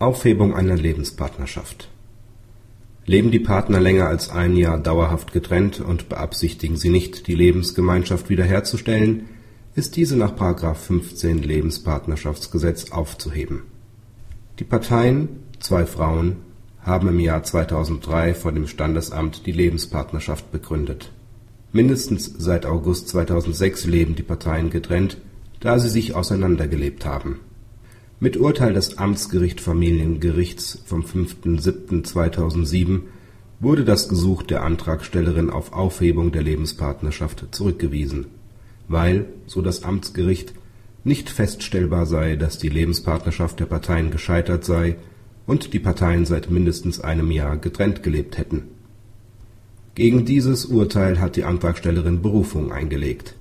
Aufhebung einer Lebenspartnerschaft Leben die Partner länger als ein Jahr dauerhaft getrennt und beabsichtigen sie nicht, die Lebensgemeinschaft wiederherzustellen, ist diese nach § 15 Lebenspartnerschaftsgesetz aufzuheben. Die Parteien (zwei Frauen) haben im Jahr 2003 vor dem Standesamt die Lebenspartnerschaft begründet. Mindestens seit August 2006 leben die Parteien getrennt, da sie sich auseinandergelebt haben mit Urteil des Amtsgericht Familiengerichts vom 5.7.2007 wurde das Gesuch der Antragstellerin auf Aufhebung der Lebenspartnerschaft zurückgewiesen, weil, so das Amtsgericht, nicht feststellbar sei, dass die Lebenspartnerschaft der Parteien gescheitert sei und die Parteien seit mindestens einem Jahr getrennt gelebt hätten. Gegen dieses Urteil hat die Antragstellerin Berufung eingelegt.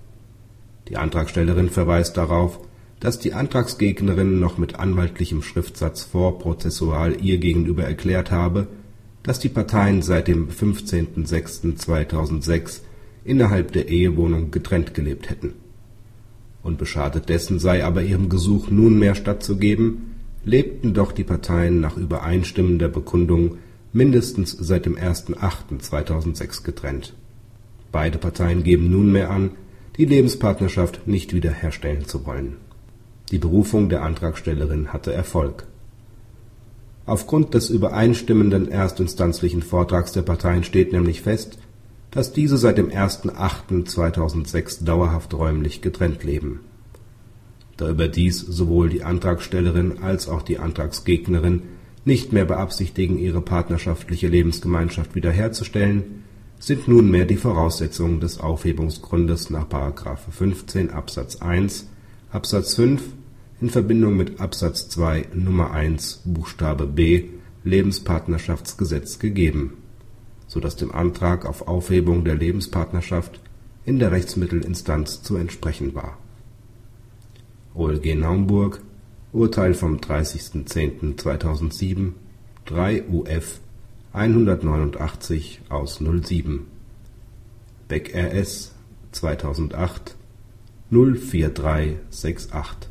Die Antragstellerin verweist darauf dass die Antragsgegnerin noch mit anwaltlichem Schriftsatz vorprozessual ihr gegenüber erklärt habe, dass die Parteien seit dem 15.06.2006 innerhalb der Ehewohnung getrennt gelebt hätten. Unbeschadet dessen sei aber ihrem Gesuch nunmehr stattzugeben, lebten doch die Parteien nach übereinstimmender Bekundung mindestens seit dem 1.08.2006 getrennt. Beide Parteien geben nunmehr an, die Lebenspartnerschaft nicht wiederherstellen zu wollen die Berufung der Antragstellerin hatte Erfolg. Aufgrund des übereinstimmenden erstinstanzlichen Vortrags der Parteien steht nämlich fest, dass diese seit dem 1.8.2006 dauerhaft räumlich getrennt leben. Da überdies sowohl die Antragstellerin als auch die Antragsgegnerin nicht mehr beabsichtigen, ihre partnerschaftliche Lebensgemeinschaft wiederherzustellen, sind nunmehr die Voraussetzungen des Aufhebungsgrundes nach § 15 Absatz 1 Absatz 5 in Verbindung mit Absatz 2 Nr. 1 Buchstabe b Lebenspartnerschaftsgesetz gegeben, so dass dem Antrag auf Aufhebung der Lebenspartnerschaft in der Rechtsmittelinstanz zu entsprechen war. OLG Naumburg Urteil vom 30.10.2007 3 UF 189 aus 07 Beck RS 2008 04368